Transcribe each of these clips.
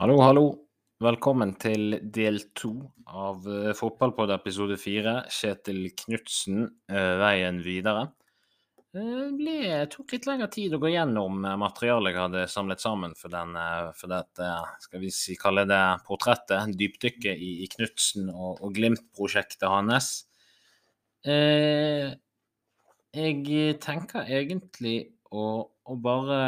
Hallo, hallo. Velkommen til del to av uh, Fotballpod episode fire. Kjetil Knutsen, uh, veien videre. Det ble, tok litt lengre tid å gå gjennom eh, materialet jeg hadde samlet sammen for, den, for dette, skal vi si, kalle det portrettet, dypdykket i, i Knutsen og, og Glimt-prosjektet hans. Eh, jeg tenker egentlig å, å bare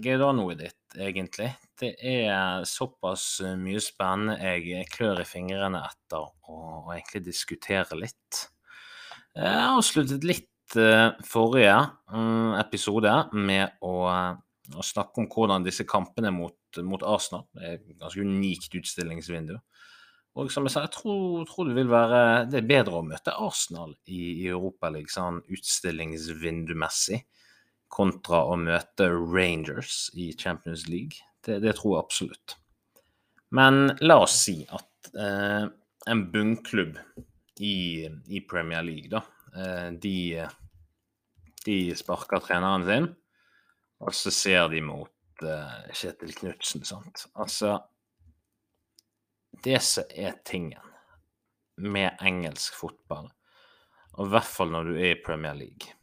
get on with it, egentlig. Det er såpass mye spennende jeg klør i fingrene etter å, å egentlig diskutere litt. Jeg avsluttet litt Eh, forrige mm, episode med å, å, snakke om hvordan disse kampene mot, mot Arsenal Det er et ganske unikt utstillingsvindu. Og som jeg sa, jeg tror, tror, det vil være det er bedre å møte Arsenal i, i Europaligaen sånn utstillingsvindumessig kontra å møte Rangers i Champions League. Det, det tror jeg absolutt. Men la oss si at eh, en bunnklubb i, i Premier League, da Eh, de, de sparker treneren sin, og så ser de mot eh, Kjetil Knutsen, sant. Altså Det som er tingen med engelsk fotball, og i hvert fall når du er i Premier League,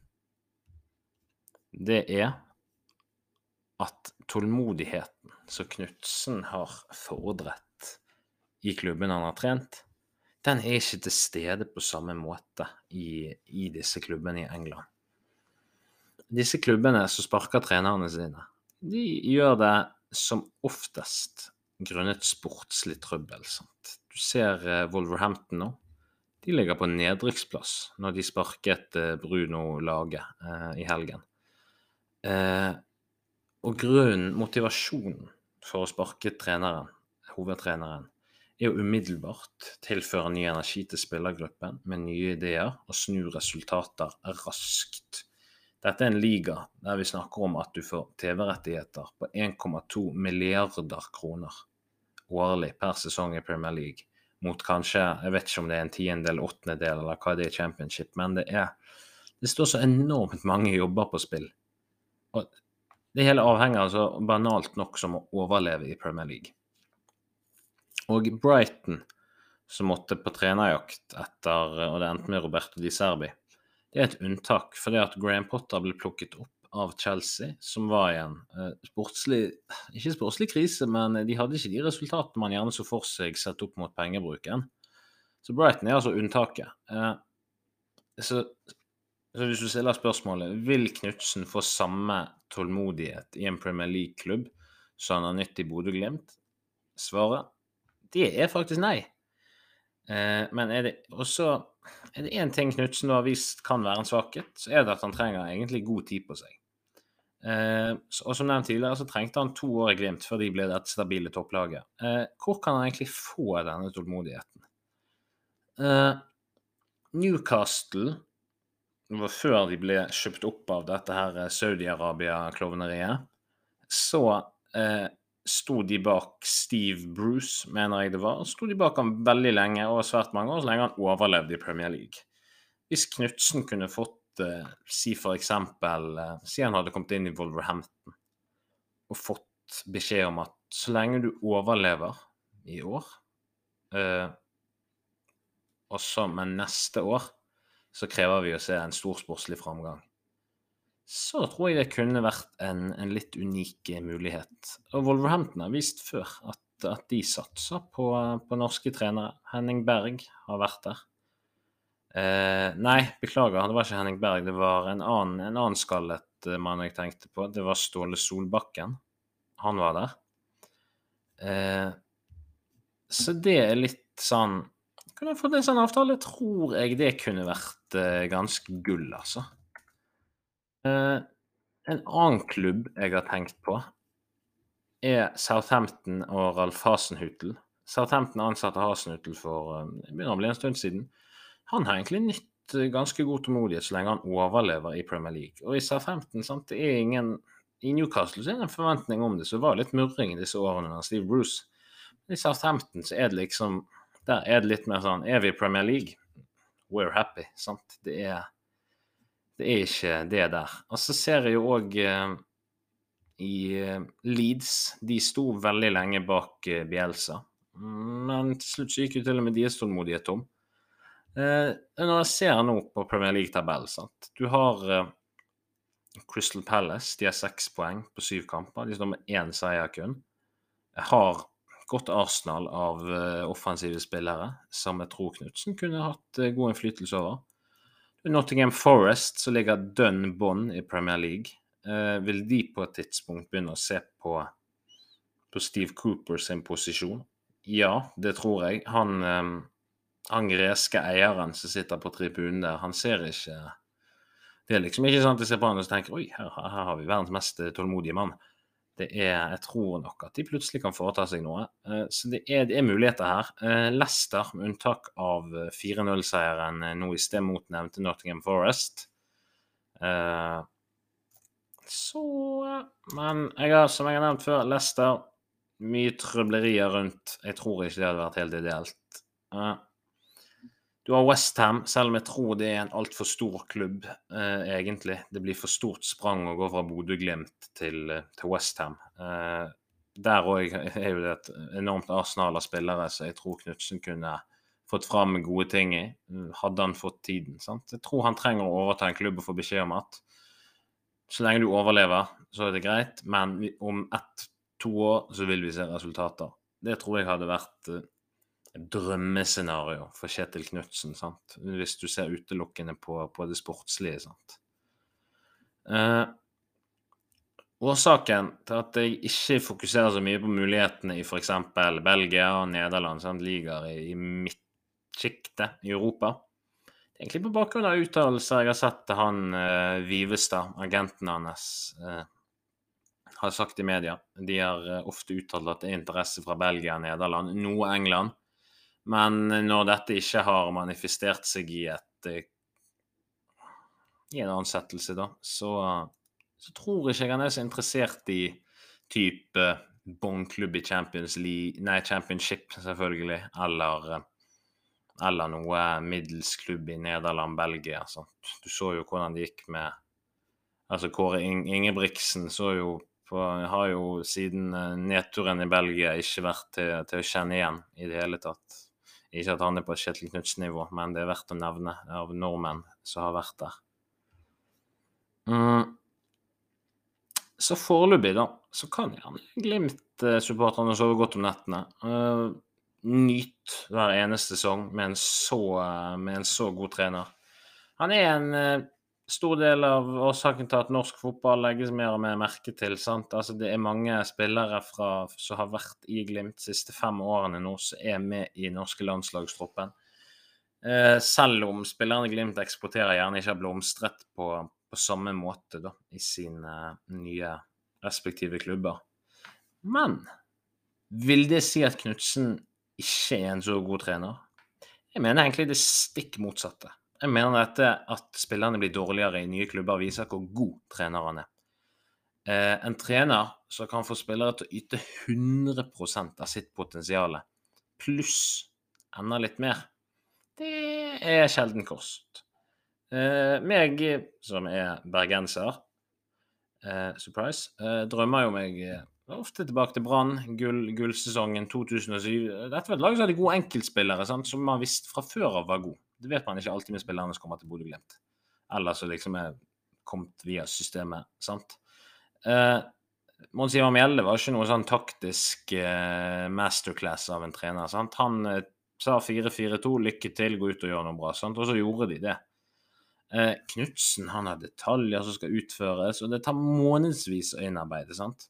det er at tålmodigheten som Knutsen har fordret i klubben han har trent, den er ikke til stede på samme måte i, i disse klubbene i England. Disse klubbene som sparker trenerne sine, de gjør det som oftest grunnet sportslig trøbbel. Sant? Du ser eh, Wolverhampton nå. De ligger på nedrykksplass når de sparket eh, Bruno Lage eh, i helgen. Eh, og grunnen, motivasjonen for å sparke treneren, hovedtreneren, er å umiddelbart tilføre ny energi til spillergruppen med nye ideer og snu resultater raskt. Dette er en liga der vi snakker om at du får TV-rettigheter på 1,2 milliarder kroner årlig per sesong i Premier League, mot kanskje Jeg vet ikke om det er en tiendedel, åttendedel, eller hva det er i championship, men det er Det står så enormt mange jobber på spill. Og det hele avhenger altså banalt nok som å overleve i Premier League. Og Brighton, som måtte på trenerjakt etter Og det endte med Roberto Di Serbi. Det er et unntak, fordi at Graham Potter ble plukket opp av Chelsea, som var i en eh, sportslig Ikke sportslig krise, men de hadde ikke de resultatene man gjerne så for seg sett opp mot pengebruken. Så Brighton er altså unntaket. Eh, så, så, hvis du stiller spørsmålet vil Knutsen få samme tålmodighet i en Premier League-klubb som han har nytt i Bodø-Glimt? Svaret det er faktisk nei. Eh, men er det også er det én ting Knutsen har vist kan være en svakhet, så er det at han trenger egentlig god tid på seg. Eh, og som nevnt tidligere, så trengte han to år i Glimt før de ble dette stabile topplaget. Eh, hvor kan han egentlig få denne tålmodigheten? Eh, Newcastle var før de ble kjøpt opp av dette her Saudi-Arabia-klovneriet, så eh, sto de bak Steve Bruce, mener jeg det var. Sto de bak ham veldig lenge, og svært mange år, så lenge han overlevde i Premier League. Hvis Knutsen kunne fått, eh, si for eksempel, eh, si han hadde kommet inn i Wolverhampton og fått beskjed om at så lenge du overlever i år, eh, og så men neste år, så krever vi å se en stor sportslig framgang så tror jeg det kunne vært en, en litt unik mulighet. Og Wolverhampton har vist før at, at de satser på, på, norske trenere. Henning Berg har vært der. Eh, nei, beklager, det var ikke Henning Berg. Det var en annen, en annen skallet mann jeg tenkte på. Det var Ståle Solbakken. Han var der. Eh, så det er litt sånn Kunne jeg fått en sånn avtale? Tror jeg det kunne vært ganske gull, altså. Eh, en annen klubb jeg har tenkt på, er Southampton og Ralf Hasenhutel. Southampton ansatte Hasenhutel for eh, det begynner å bli en stund siden. Han har egentlig nytt eh, ganske god tålmodighet så lenge han overlever i Premier League. Og i Southampton sant, det er ingen I Newcastle så er det en forventning om det, så var litt murring i disse årene under Steve Bruce. Men i Southampton så er det liksom Der er det litt mer sånn Er vi i Premier League? We're happy. sant? Det er det er ikke det der. Og så ser jeg jo òg eh, i eh, Leeds. De sto veldig lenge bak eh, Bielsa, men til slutt så gikk jo til og med deres tålmodighet tom. Når jeg ser nå på Premier League-tabellen sant? Du har Crystal Palace. De har seks poeng på syv kamper. De står med én seier kun. Jeg har godt arsenal av eh, offensive spillere som jeg tror Knutsen kunne hatt eh, god innflytelse over. Nottingham Forest, som ligger dønn bånn i Premier League. Eh, vil de på et tidspunkt begynne å se på, på Steve Cooper sin posisjon? Ja, det tror jeg. Han, han greske eieren som sitter på tribunen der, han ser ikke Det er liksom ikke sånn at jeg ser på han og tenker oi, her, her har vi verdens mest tålmodige mann. Det er, jeg tror nok at de plutselig kan foreta seg noe. Eh, så det er, det er muligheter her. Eh, Leicester, med unntak av 4-0-seieren nå i sted mot nevnte Nottingham Forest, så Men jeg har, som jeg har nevnt før, Leicester Mye trøblerier rundt. Jeg tror ikke det hadde vært helt ideelt. Du har Westham, selv om jeg tror det er en altfor stor klubb, eh, egentlig. Det blir for stort sprang å gå fra Bodø-Glimt til, til Westham. Eh, der òg er jo det et enormt arsenal av spillere, så jeg tror Knutsen kunne fått fram gode ting i. Hadde han fått tiden. sant? Jeg tror han trenger å overta en klubb og få beskjed om at så lenge du overlever, så er det greit, men om ett-to år så vil vi se resultater. Det tror jeg hadde vært eh, drømmescenario for Kjetil Knutsen, sant? hvis du ser utelukkende på, på det sportslige. sant? Eh, årsaken til at jeg ikke fokuserer så mye på mulighetene i f.eks. Belgia og Nederland, sant? ligaer i, i midtsjiktet i Europa, egentlig på bakgrunn av uttalelser jeg har sett til han eh, Vivestad, agenten hans, eh, har sagt i media. De har uh, ofte uttalt at det er interesse fra Belgia og Nederland, noe England. Men når dette ikke har manifestert seg i et i en ansettelse, da, så, så tror ikke jeg han er så interessert i type båndklubb i Champions League, nei, Championship, selvfølgelig, eller eller noe middels klubb i Nederland, Belgia. Sant? Du så jo hvordan det gikk med Altså Kåre Ingebrigtsen så jo på, har jo siden eh, nedturen i Belgia ikke vært til, til, å kjenne igjen i det hele tatt. Ikke at han er på Kjetil Knutsen-nivå, men det er verdt å nevne av nordmenn som har vært der. Mm. Så foreløpig, da, så kan gjerne Glimt-supporterne sove godt om nettene. Uh, nyt hver eneste sesong med så, med en så god trener. Han er en uh, stor del av årsaken til at norsk fotball legges mer og mer merke til. sant? Altså, det er mange spillere fra, som har vært i Glimt de siste fem årene nå, som er med i norske landslagstroppen. Eh, selv om spillerne Glimt eksporterer gjerne ikke har blomstret på, på samme måte da, i sine nye respektive klubber. Men vil det si at Knutsen ikke er en så god trener. Jeg mener egentlig det stikk motsatte. Jeg mener dette at spillerne blir dårligere i nye klubber, viser hvor god trener han er. Eh, en trener som kan få spillere til å yte 100% av sitt potensial, pluss enda litt mer, det er sjelden kost. Eh, meg, som er bergenser, eh, surprise, eh, drømmer jo meg eh, Ofte tilbake til Brann, gull, gullsesongen 2007. Dette var et lag som hadde gode enkeltspillere, sant, som man visste fra før av var gode. Det vet man ikke alltid med spillerne som kommer til Bodø-Glimt. Eller som liksom er kommet via systemet. sant? Eh, Mons Ivar Mjelde var ikke noe sånn taktisk eh, masterclass av en trener. sant? Han eh, sa 4-4-2, lykke til, gå ut og gjør noe bra. sant? Og så gjorde de det. Eh, Knutsen han har detaljer som skal utføres, og det tar månedsvis å innarbeide. sant?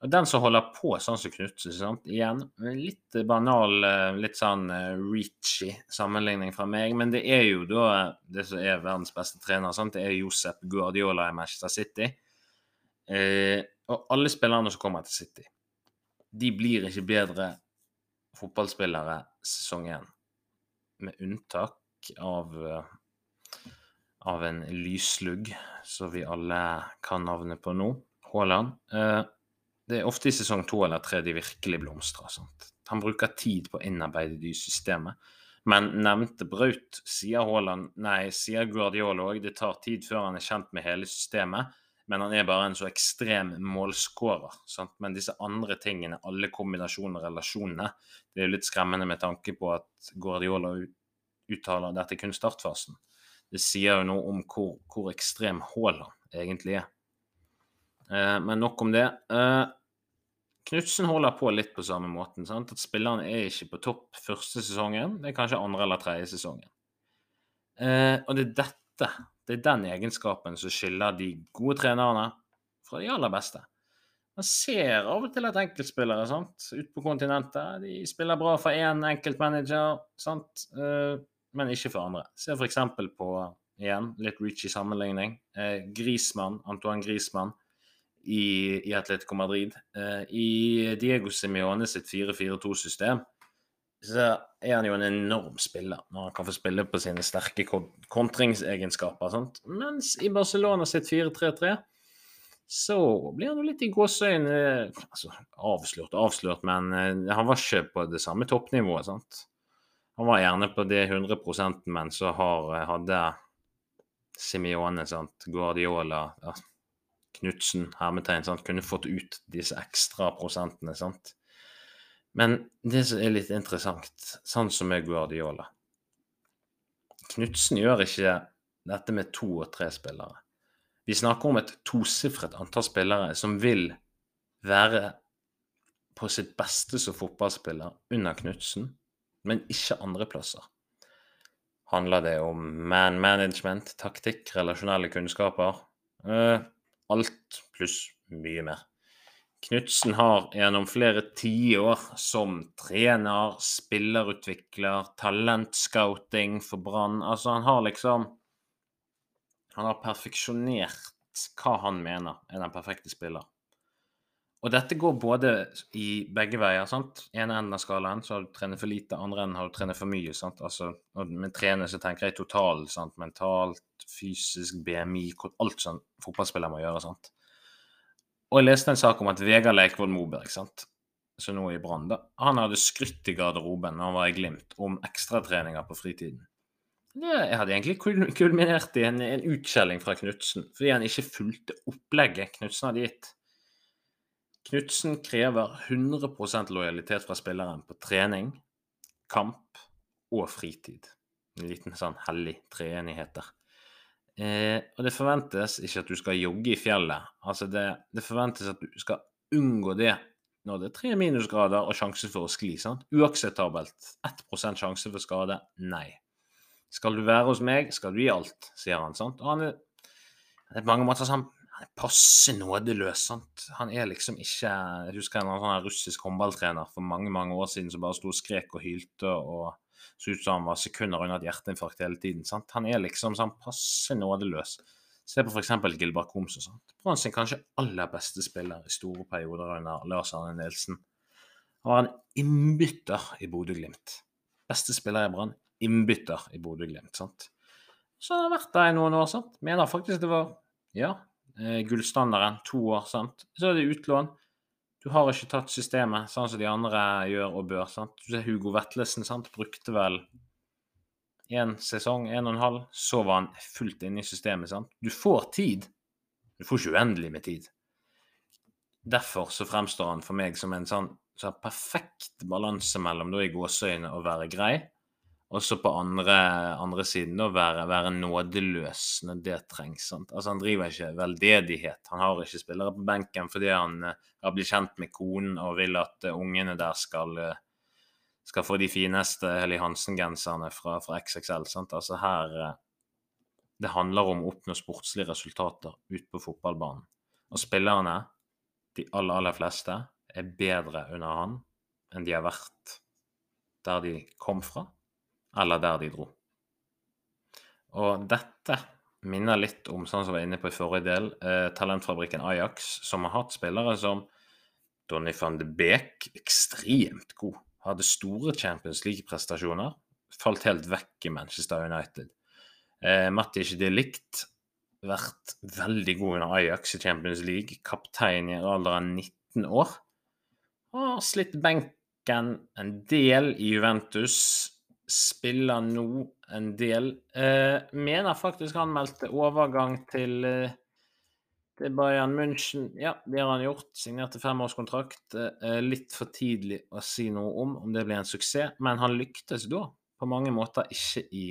Og Den som holder på sånn som Knutsen, igjen litt banal, eh, litt sånn eh, reachy sammenligning fra meg, men det er jo da det som er verdens beste trener. Sant? Det er Josep Guardiola i Manchester City. Eh, og alle spillerne som kommer til City, de blir ikke bedre fotballspillere sesong én, med unntak av eh, av en lyslugg som vi alle kan navnet på nå, Haaland. Eh, det er ofte i sesong to eller tre de virkelig blomstrer. Sant? Han bruker tid på å innarbeide det i systemet. Men nevnte Braut, sier Haaland, nei, sier Guardiola òg, det tar tid før han er kjent med hele systemet. men han er bare en så ekstrem målskårer. Sant? Men disse andre tingene, alle kombinasjoner og relasjonene, det er jo litt skremmende med tanke på at Guardiola uttaler dette kun startfasen. Det sier jo noe om hvor, hvor ekstrem Haaland egentlig er. Eh, men nok om det. Eh, Knutsen holder på litt på samme måten. Sant? At spillerne er ikke på topp første sesongen, det er kanskje andre eller tredje sesongen. Eh, og det er dette det er den egenskapen som skiller de gode trenerne fra de aller beste. Man ser av og til at enkeltspillere sant? ut på kontinentet de spiller bra for én enkeltmanager, sant? Eh, men ikke for andre. Se f.eks. på igjen, litt reachy sammenligning. Eh, Grismann, Antoine Grismann i, i Atletico Madrid. Eh, I Diego Simione sitt 4-4-2-system så er han jo en enorm spiller når han kan få spille på sine sterke kontringsegenskaper. Sant? Mens i Barcelona sitt 4-3-3 så blir han jo litt i gåseøyne altså, avslørt avslørt, men eh, han var ikke på det samme toppnivået. sant? Han var gjerne på det 100% men så har, eh, hadde Simione, sant? Guardiola, ja, Knutsen, hermetegn, sant? kunne fått ut disse ekstra prosentene. sant? Men det som er litt interessant, sånn som med Guardiola Knutsen gjør ikke dette med to og tre spillere. Vi snakker om et tosifret antall spillere som vil være på sitt beste som fotballspiller under Knutsen, men ikke andreplasser. Handler det om man management, taktikk, relasjonelle kunnskaper? Eh, alt pluss mye mer. Knutsen har gjennom flere tiår som trener, spillerutvikler, talentscouting for Brann Altså, han har liksom Han har perfeksjonert hva han mener er den perfekte spiller. Og dette går både i begge veier. sant? Ene enden av skalaen så har du trenet for lite, andre enden har du trenet for mye. sant? Altså, Med trener så tenker jeg total, sant? mentalt, fysisk, BMI, alt sånn fotballspiller må gjøre. sant? Og jeg leste en sak om at Vegard Leikvoll Moberg, sant? som nå er i Brann, han hadde skrytt i garderoben når han var i Glimt, om ekstratreninger på fritiden. Det hadde egentlig kulminert i en, en utskjelling fra Knutsen, fordi han ikke fulgte opplegget Knutsen hadde gitt. Knutsen krever 100% lojalitet fra spilleren på trening, kamp og fritid. En liten sånn hellig treenighet der. Eh, og det forventes ikke at du skal jogge i fjellet. Altså det, det, forventes at du skal unngå det når det er tre minusgrader og sjanse for å skli. sant? Uakseptabelt. 1 sjanse for skade? Nei. Skal du være hos meg, skal du gi alt, sier han. sant? Og han er, det er på mange måter sånn han er passe nådeløs. sant? Han er liksom ikke Jeg husker en sånn russisk håndballtrener for mange mange år siden som bare sto og skrek og hylte og så ut som han var sekunder unna et hjerteinfarkt hele tiden. Sant? Han er liksom sånn passe nådeløs. Se på f.eks. Gilbert Komso. Brann sin kanskje aller beste spiller i store perioder under Lars Arne Nilsen. Han var en innbytter i Bodø-Glimt. Beste spiller i Brann, innbytter i Bodø-Glimt. sant? Så han har vært der i noen år. sant? Mener faktisk det var ja, gullstandarden. To år. sant? Så er det utlån. Du har ikke tatt systemet sånn som de andre gjør og bør. sant? Du ser Hugo Vetlesen sant? brukte vel én sesong, en og en halv, så var han fullt inne i systemet. sant? Du får tid. Du får ikke uendelig med tid. Derfor så fremstår han for meg som en sånn, sånn perfekt balanse mellom da i gåseøyne å være grei og så på andre, andre siden å være, være, nådeløs når det trengs. Sant? Altså Han driver ikke veldedighet. Han har ikke spillere på benken fordi han uh, har blitt kjent med konen og vil at uh, ungene der skal, uh, skal få de fineste Helly Hansen-genserne fra, fra, XXL. Sant? Altså her Det handler om å oppnå sportslige resultater ute på fotballbanen. Og spillerne, de aller, aller fleste, er bedre under han enn de har vært der de kom fra eller der de dro. Og dette minner litt om, sånn som vi var inne på i forrige del, eh, talentfabrikken Ajax, som har hatt spillere som Donny van de Beek, ekstremt god. Hadde store Champions League-prestasjoner. Falt helt vekk i Manchester United. Eh, Matti ikke det likt, vært veldig god under Ajax i Champions League. Kaptein i alderen 19 år. Har slitt benken en del i Juventus spiller nå en del. Eh, mener faktisk han meldte overgang til, eh, til Bayern München. Ja, det har han gjort. Signerte femårskontrakt. Eh, litt for tidlig å si noe om om det blir en suksess, men han lyktes da på mange måter ikke i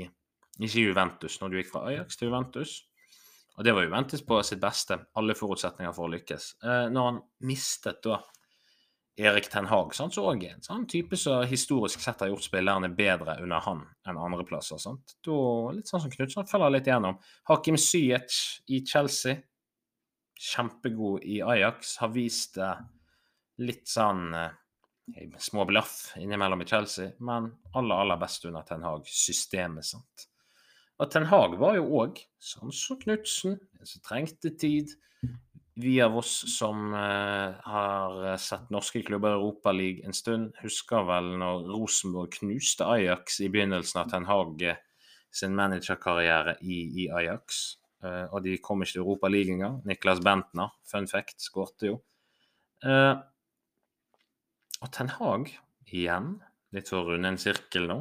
ikke Juventus, når du gikk fra Ajax til Juventus. Og det var Juventus på sitt beste. Alle forutsetninger for å lykkes. Eh, når han mistet da Erik Ten Hag, sant, så òg en sånn type som historisk sett har gjort spillerne bedre under han enn andreplasser. Litt sånn som Knutsen følger litt gjennom. Hakim Ziyech i Chelsea, kjempegod i Ajax, har vist det litt sånn eh, små blaff innimellom i Chelsea, men aller, aller best under Ten Hag. Systemet, sant. Og Ten Hag var jo òg, sånn som Knutsen, som trengte tid vi av oss som uh, har sett norske klubber i Europaligaen en stund, husker vel når Rosenborg knuste Ajax i begynnelsen av Ten Hag eh, sin managerkarriere i, i Ajax. Uh, og de kom ikke til Europaligaen engang. Niklas Bentner, fun fact, skårte jo. Uh, og Ten Hag, igjen, litt for å runde en sirkel nå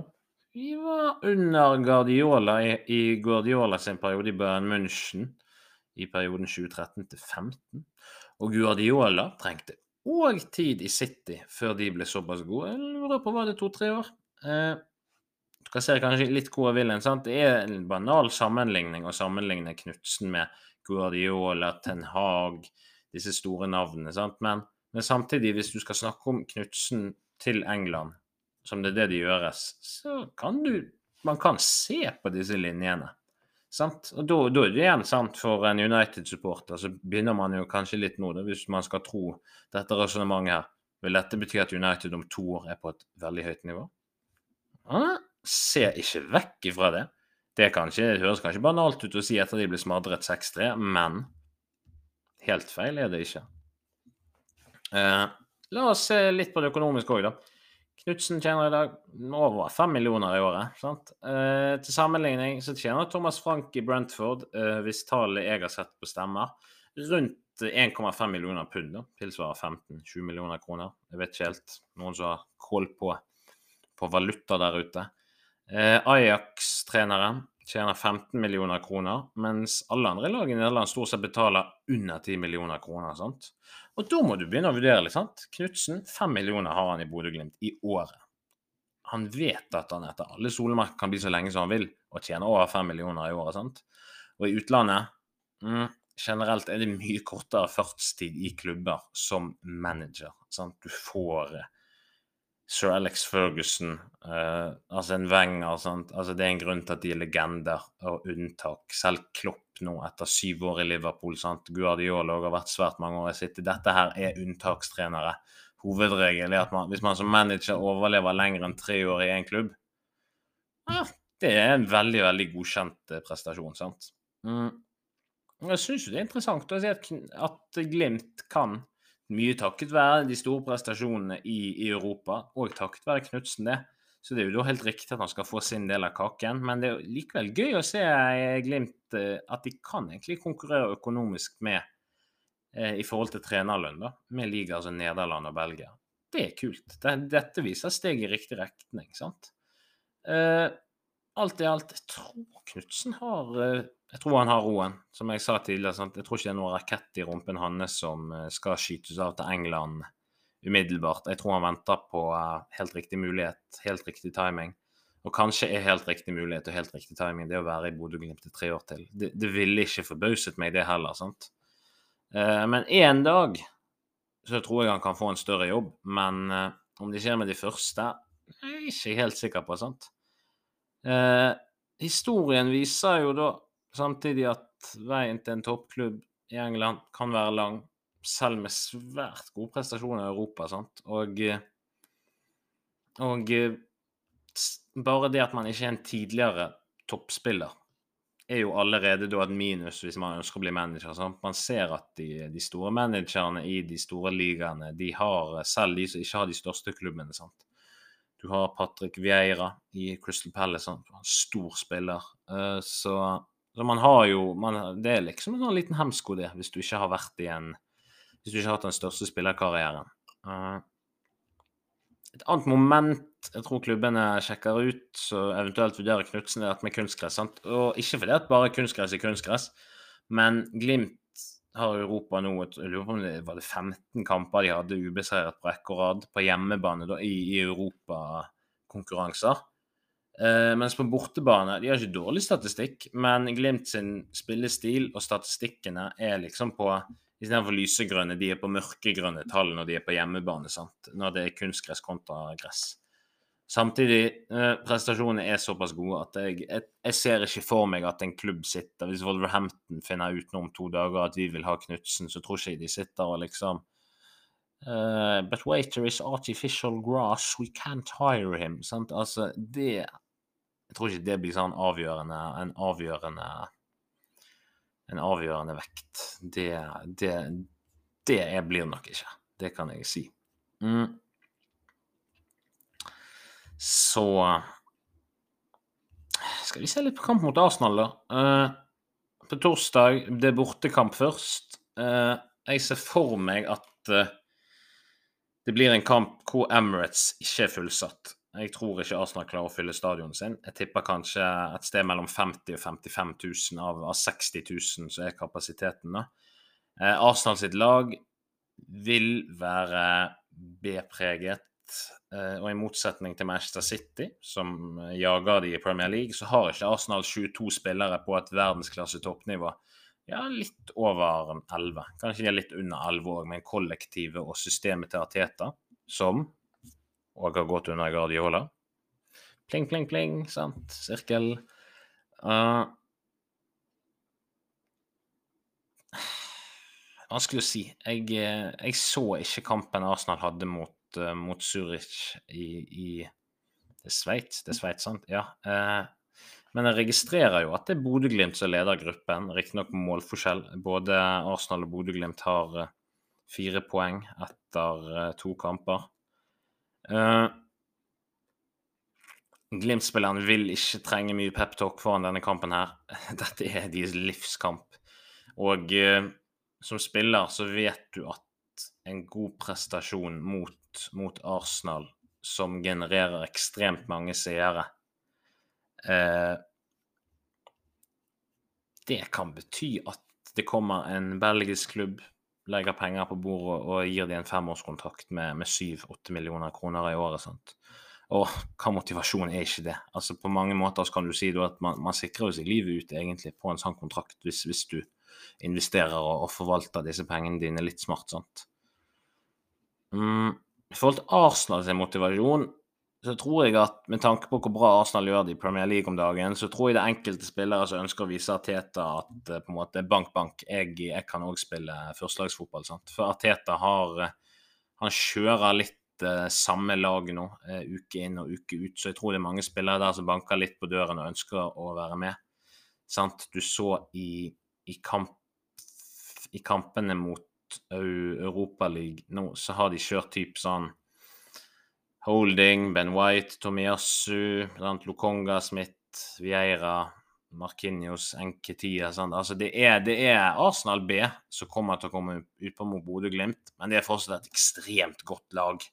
Vi var under Guardiola i, i Guardiola sin periode i Bayern München i perioden 2013 til 2015. Og Guardiola trengte òg tid i City før de ble såpass gode. Jeg lurer på var det to-tre år. Eh, du kan se kanskje litt hvor jeg vil hen. Det er en banal sammenligning å sammenligne Knutsen med Guardiola, Ten Hag, disse store navnene. Men, men, samtidig, hvis du skal snakke om Knutsen til England, som det er det de gjøres, så kan du Man kan se på disse linjene. Sant? Og da, da, er det igjen sant for en United-supporter, så begynner man jo kanskje litt nå, da, hvis man skal tro dette resonnementet her. Vil dette bety at United om to år er på et veldig høyt nivå? Ah, ser ikke vekk ifra det. Det, kanskje, det høres kanskje banalt ut å si etter de ble smadret 6-3, men helt feil er det ikke. Eh, la oss se litt på det økonomiske òg, da. Knutsen tjener i dag over fem millioner i året. sant? Eh, til sammenligning så tjener Thomas Frank i Brentford, eh, hvis tallet jeg har sett på stemmer, rundt 1,5 millioner pund. da, Tilsvarer 15-20 millioner kroner. Jeg vet ikke helt. Noen som har koll på, på valuta der ute. Eh, Ajax-treneren tjener 15 millioner kroner, mens alle andre lag i Nederland stort sett betaler under 10 millioner kroner. sant? Og da må du begynne å vurdere litt. sant? Knutsen, 5 millioner har han i Bodø-Glimt i året. Han vet at han etter alle solemerker kan bli så lenge som han vil, og tjene over 5 millioner i året. sant? Og i utlandet mm, generelt er det mye kortere fartstid i klubber som manager. sant? Du får Sir Alex Ferguson, uh, altså en Wenger altså Det er en grunn til at de er legender og unntak. Selv Klopp nå, etter syv år i Liverpool. sant? Guardiola har vært svært mange år i City. Dette her er unntakstrenere. Hovedregelen er at man, hvis man som manager overlever lenger enn tre år i én klubb, ja, det er en veldig, veldig godkjent eh, prestasjon. sant? Mm. Jeg syns det er interessant å si at, at Glimt kan mye takket være de store prestasjonene i, i Europa, og takket være Knutsen, det. Så det er jo da helt riktig at han skal få sin del av kaken. Men det er likevel gøy å se Glimt eh, at de kan egentlig konkurrere økonomisk med eh, i forhold til trenerlønn, da, med ligaer som Nederland og Belgia. Det er kult. Dette viser steg i riktig retning, sant. Eh, alt i alt, jeg tror Knutsen har eh, jeg tror han har roen, som jeg sa tidligere. Sant? Jeg tror ikke det er noen rakett i rumpen hans som eh, skal skytes av til England umiddelbart. Jeg tror han venter på uh, helt riktig mulighet, helt riktig timing. Og kanskje er helt riktig mulighet og helt riktig timing det å være i Bodø-Glimt i tre år til. Det, det ville ikke forbauset meg, det heller. sant? Men én dag så tror jeg han kan få en større jobb. Men om det skjer med de første, er jeg ikke helt sikker på. sant? Historien viser jo da Samtidig at veien til en toppklubb i England kan være lang, selv med svært gode prestasjoner i Europa. Sant? Og, og bare det at man ikke er en tidligere toppspiller, er jo allerede da et minus hvis man ønsker å bli manager. Sant? Man ser at de, de, store managerne i de store ligaene, de har selv de som ikke har de største klubbene. Sant? Du har Patrick Vieira i Crystal Palace, en stor spiller. Uh, så så man har jo man, Det er liksom en sånn liten hemsko, det, hvis du ikke har vært i en Hvis du ikke har hatt den største spillerkarrieren. Uh, et annet moment jeg tror klubbene sjekker ut, så eventuelt vurderer Knutsen, er at med kunstgress. Sant? Og ikke fordi at bare kunstgress er kunstgress, men Glimt har Europa nå et, var det 15 kamper de hadde ubeseiret på rekke og rad på hjemmebane da, i, i europakonkurranser. Eh, mens på bortebane De har ikke dårlig statistikk, men Glimt sin spillestil og statistikkene er liksom på Istedenfor lysegrønne, de er på mørkegrønne tall når de er på hjemmebane. sant? Når det er kunstgress kontra gress. Samtidig, eh, prestasjonene er såpass gode at jeg, jeg, ser ikke for meg at en klubb sitter Hvis Wolverhampton finner ut nå om to dager at vi vil ha Knutsen, så tror ikke jeg de sitter og liksom uh, But waiter is artificial grass, we can't hire him. Sant? Altså, det jeg tror ikke det blir sånn avgjørende, en avgjørende en avgjørende vekt. Det, det, det blir nok ikke. Det kan jeg si. Mm. Så skal vi se litt på kamp mot Arsenal, da. Uh, på torsdag det er bortekamp først. Uh, jeg ser for meg at uh, det blir en kamp hvor Emirates ikke er fullsatt. Jeg tror ikke Arsenal klarer å fylle stadionet sin. Jeg tipper kanskje et sted mellom 50 og 55 000 av, av 60 000 som er kapasiteten. da. Eh, Arsenal sitt lag vil være B-preget. Eh, og i motsetning til Manchester City, som jager de i Premier League, så har ikke Arsenal 22 spillere på et verdensklasse toppnivå. Ja, litt over 11. Kanskje litt under 11 òg, men kollektivet og systemet til Arteta, som òg har gått under Guardiola. Pling, pling, pling, sant? Sirkel. Uh, vanskelig å si. Jeg, eh, jeg, så ikke kampen Arsenal hadde mot, uh, mot Zurich i, i Det er Sveits, det er Sveits, sant? Ja. Eh, men jeg registrerer jo at det er Bodø-Glimt som leder gruppen, riktignok med målforskjell. Både Arsenal og Bodø-Glimt har fire poeng etter to kamper. Glimt-spilleren vil ikke trenge mye peptalk foran denne kampen her. Dette er deres livskamp. Og som spiller så vet du at en god prestasjon mot, mot Arsenal, som genererer ekstremt mange seere Eh, Det kan bety at det kommer en belgisk klubb legger penger på bordet og gir dem en femårskontrakt med, med 7-8 millioner kroner i året. sant? Og hva motivasjon er ikke det? Altså På mange måter kan du si at man, man sikrer seg livet ut egentlig på en sånn kontrakt hvis, hvis du investerer og, og, forvalter disse pengene dine litt smart. sant? Mm, I forhold til Arsenal sin motivasjon så tror jeg at med tanke på hvor bra Arsenal gjør det i Premier League om dagen, så tror jeg det er enkelte spillere som ønsker å vise Arteta at eh, på en måte bank, bank, jeg, jeg kan òg spille førstelagsfotball. sant? For Arteta har eh, Han kjører litt uh, samme lag nå, uke inn og uke ut, så jeg tror det er mange spillere der som banker litt på døren og ønsker å være med. Sant? Du så i, i, kamp, i kampene mot Europaligaen nå, så har de kjørt type sånn Holding, Ben White, Tomiyasu, Lokonga, Smith, Vieira, Markinios, Enketia sånn. altså det er, det er, Arsenal B som kommer til å komme ut på mot Bodø-Glimt, men det er fortsatt et ekstremt godt lag.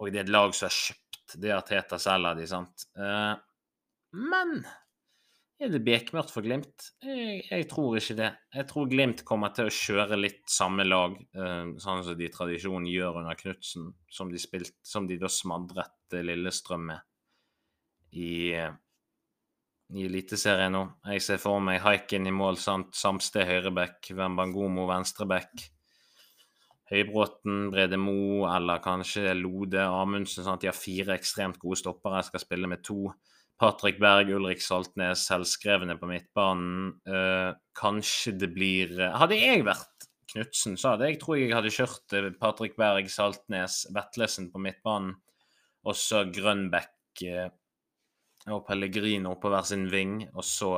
Og det er et lag som har kjøpt det at Teta selger de, sant. Uh, men er det bekmørkt for Glimt? Jeg, jeg, tror ikke det. Jeg tror Glimt kommer til å kjøre litt samme lag, eh, sånn som de tradisjonen gjør under Knutsen, som de spilt, som de da smadret Lillestrøm med i, i Eliteserien nå. Jeg ser for meg Haiken i mål, sant? Samsted høyreback, Wembangomo venstreback. Høybråten, Brede Mo eller kanskje Lode Amundsen. Sant? De har fire ekstremt gode stoppere. Jeg skal spille med to. Patrick Berg, Ulrik Saltnes, selvskrevne på midtbanen. Uh, kanskje det blir uh, Hadde jeg vært Knutsen, så hadde jeg tror jeg hadde kjørt uh, Patrick Berg, Saltnes, Vetlesen på midtbanen, og så Grønbekk og Pellegrino på hver sin ving, og så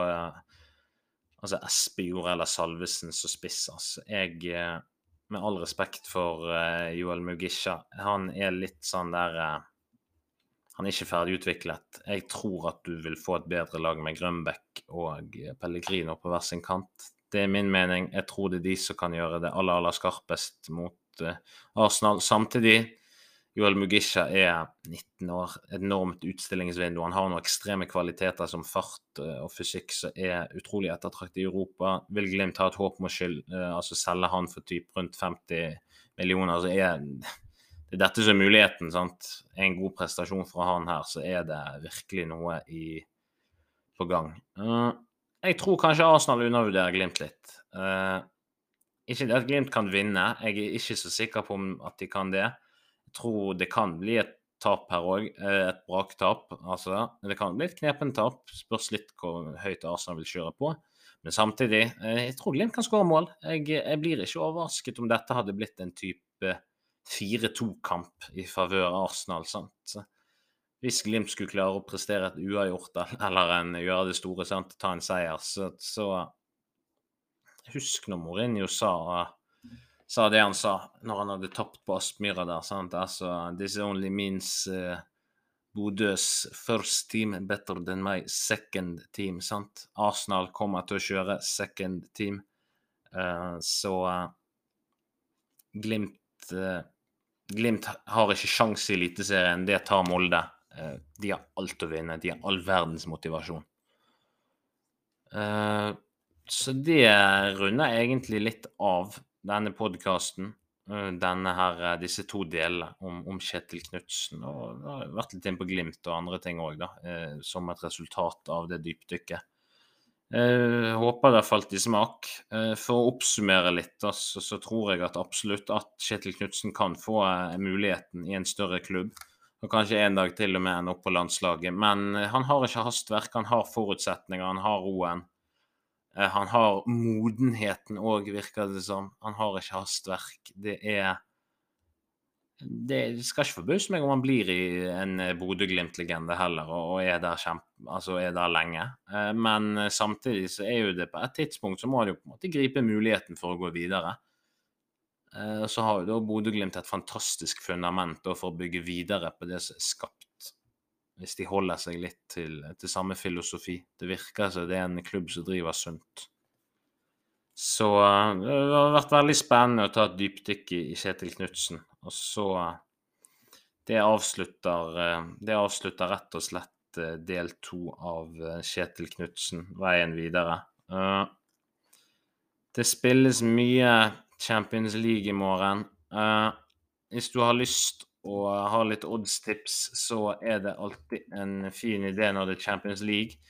altså Espejord eller Salvesen som spiss. Altså, jeg Med all respekt for Joel Mugisha, han er litt sånn der han er ikke ferdig utviklet. Jeg tror at du vil få et bedre lag med Grønbekk og Pellegrino på hver sin kant. Det er min mening. Jeg tror det er de som kan gjøre det aller, aller skarpest mot uh, Arsenal. Samtidig, Joel Mugisha er 19 år, enormt utstillingsvindu. Han har noen ekstreme kvaliteter som fart eh, og fysikk som er utrolig ettertraktet i Europa. Vil Glimt ha et håp om å eh, altså selge han for typ rundt 50 millioner, så er det er dette som er muligheten. sant? En god prestasjon fra han her, så er det virkelig noe i, på gang. Uh, jeg tror kanskje Arsenal undervurderer Glimt litt. Uh, ikke at Glimt kan vinne, jeg er ikke så sikker på at de kan det Jeg tror det kan bli et tap her òg. Eh, et braktap. Altså, det kan bli et knepent tap. Spørs litt hvor høyt Arsenal vil kjøre på. Men samtidig, jeg tror Glimt kan skåre mål. Jeg, jeg, blir ikke overrasket om dette hadde blitt en type 4-2-kamp i favør Arsenal. sant? Hvis Glimt skulle klare å prestere et uavgjort eller en, gjøre det store, sant? ta en seier, så, så Husk når Mourinho sa sa det han sa når han hadde tapt på Aspmyra der. sant? Altså, This only means uh, Bodøs first team better than my second team. sant? Arsenal kommer til å kjøre second team. Uh, så uh, Glimt Glimt har ikke sjanse i Eliteserien. Det tar Molde. de har alt å vinne. De har all verdens motivasjon. så det runder egentlig litt av denne podkasten, eh, denne her, eh, disse to delene om, om Kjetil Knutsen. Og det har vært litt inn på Glimt og andre ting òg, da. som et resultat av det dypdykket. Jeg håper det har falt i smak. For å oppsummere litt, så, så tror jeg at absolutt at Kjetil Knutsen kan få muligheten i en større klubb. Og kanskje en dag til og med ende opp på landslaget. Men han har ikke hastverk, han har forutsetninger, han har roen. Eh, han har modenheten òg, virker det som. Han har ikke hastverk. Det er Det skal ikke forbause meg om han blir i en Bodø-Glimt-legende heller, og er der, kjempe, altså er der lenge. Eh, men samtidig så er jo det på et tidspunkt så må han jo på en måte gripe muligheten for å gå videre. Og så har jo da Bodø-Glimt et fantastisk fundament for å bygge videre på det som er skapt hvis de holder seg litt til, til samme filosofi. Det virker som det er en klubb som driver sunt. Så eh, det har vært veldig spennende å ta et dypdykk i, Kjetil Knutsen. Og så det avslutter, eh, det avslutter rett og slett eh, del to av Kjetil Knutsen, veien videre. Det spilles mye Champions League i morgen. Hvis du har lyst og har litt oddstips, så er det alltid en fin idé når det er Champions League.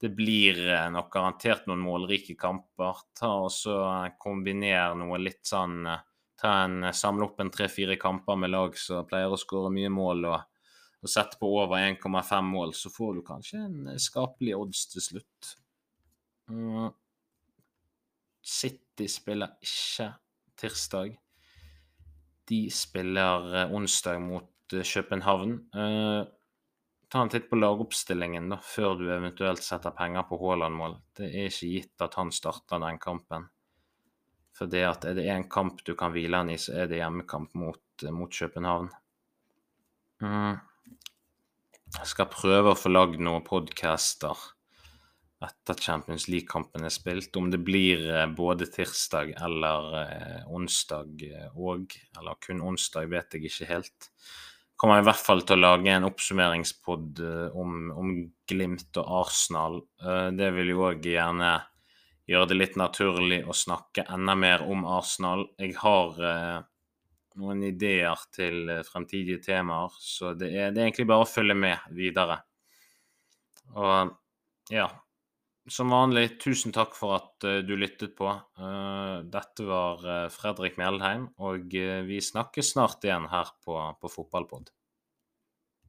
Det blir eh, nok garantert noen målrike kamper. Ta og så Kombiner noe litt sånn eh, Ta en, eh, Samle opp en tre-fire kamper med lag som pleier å skåre mye mål, og, og sette på over 1,5 mål, så får du kanskje en skapelig odds til slutt. Mm. City spiller ikke tirsdag. De spiller eh, onsdag mot eh, København. Ta en titt på lagoppstillingen da, før du eventuelt setter penger på Haaland-mål. Det er ikke gitt at han starter den kampen. For det at er det én kamp du kan hvile han i, så er det hjemmekamp mot, mot København. Mm. Jeg skal prøve å få lagd noen podcaster etter Champions League-kampen er spilt. Om det blir eh, både tirsdag eller eh, onsdag eh, eller kun onsdag, vet jeg ikke helt. Kommer i hvert fall til å lage en oppsummeringspod om, om, Glimt og Arsenal. Det vil jo òg gjerne gjøre det litt naturlig å snakke enda mer om Arsenal. Jeg har noen ideer til fremtidige temaer, så det er, det er egentlig bare å følge med videre. Og ja, som vanlig, tusen takk for at uh, du lyttet på. Uh, dette var uh, Fredrik Mjeldheim, og vi snakkes snart igjen her på, på Fotballpod.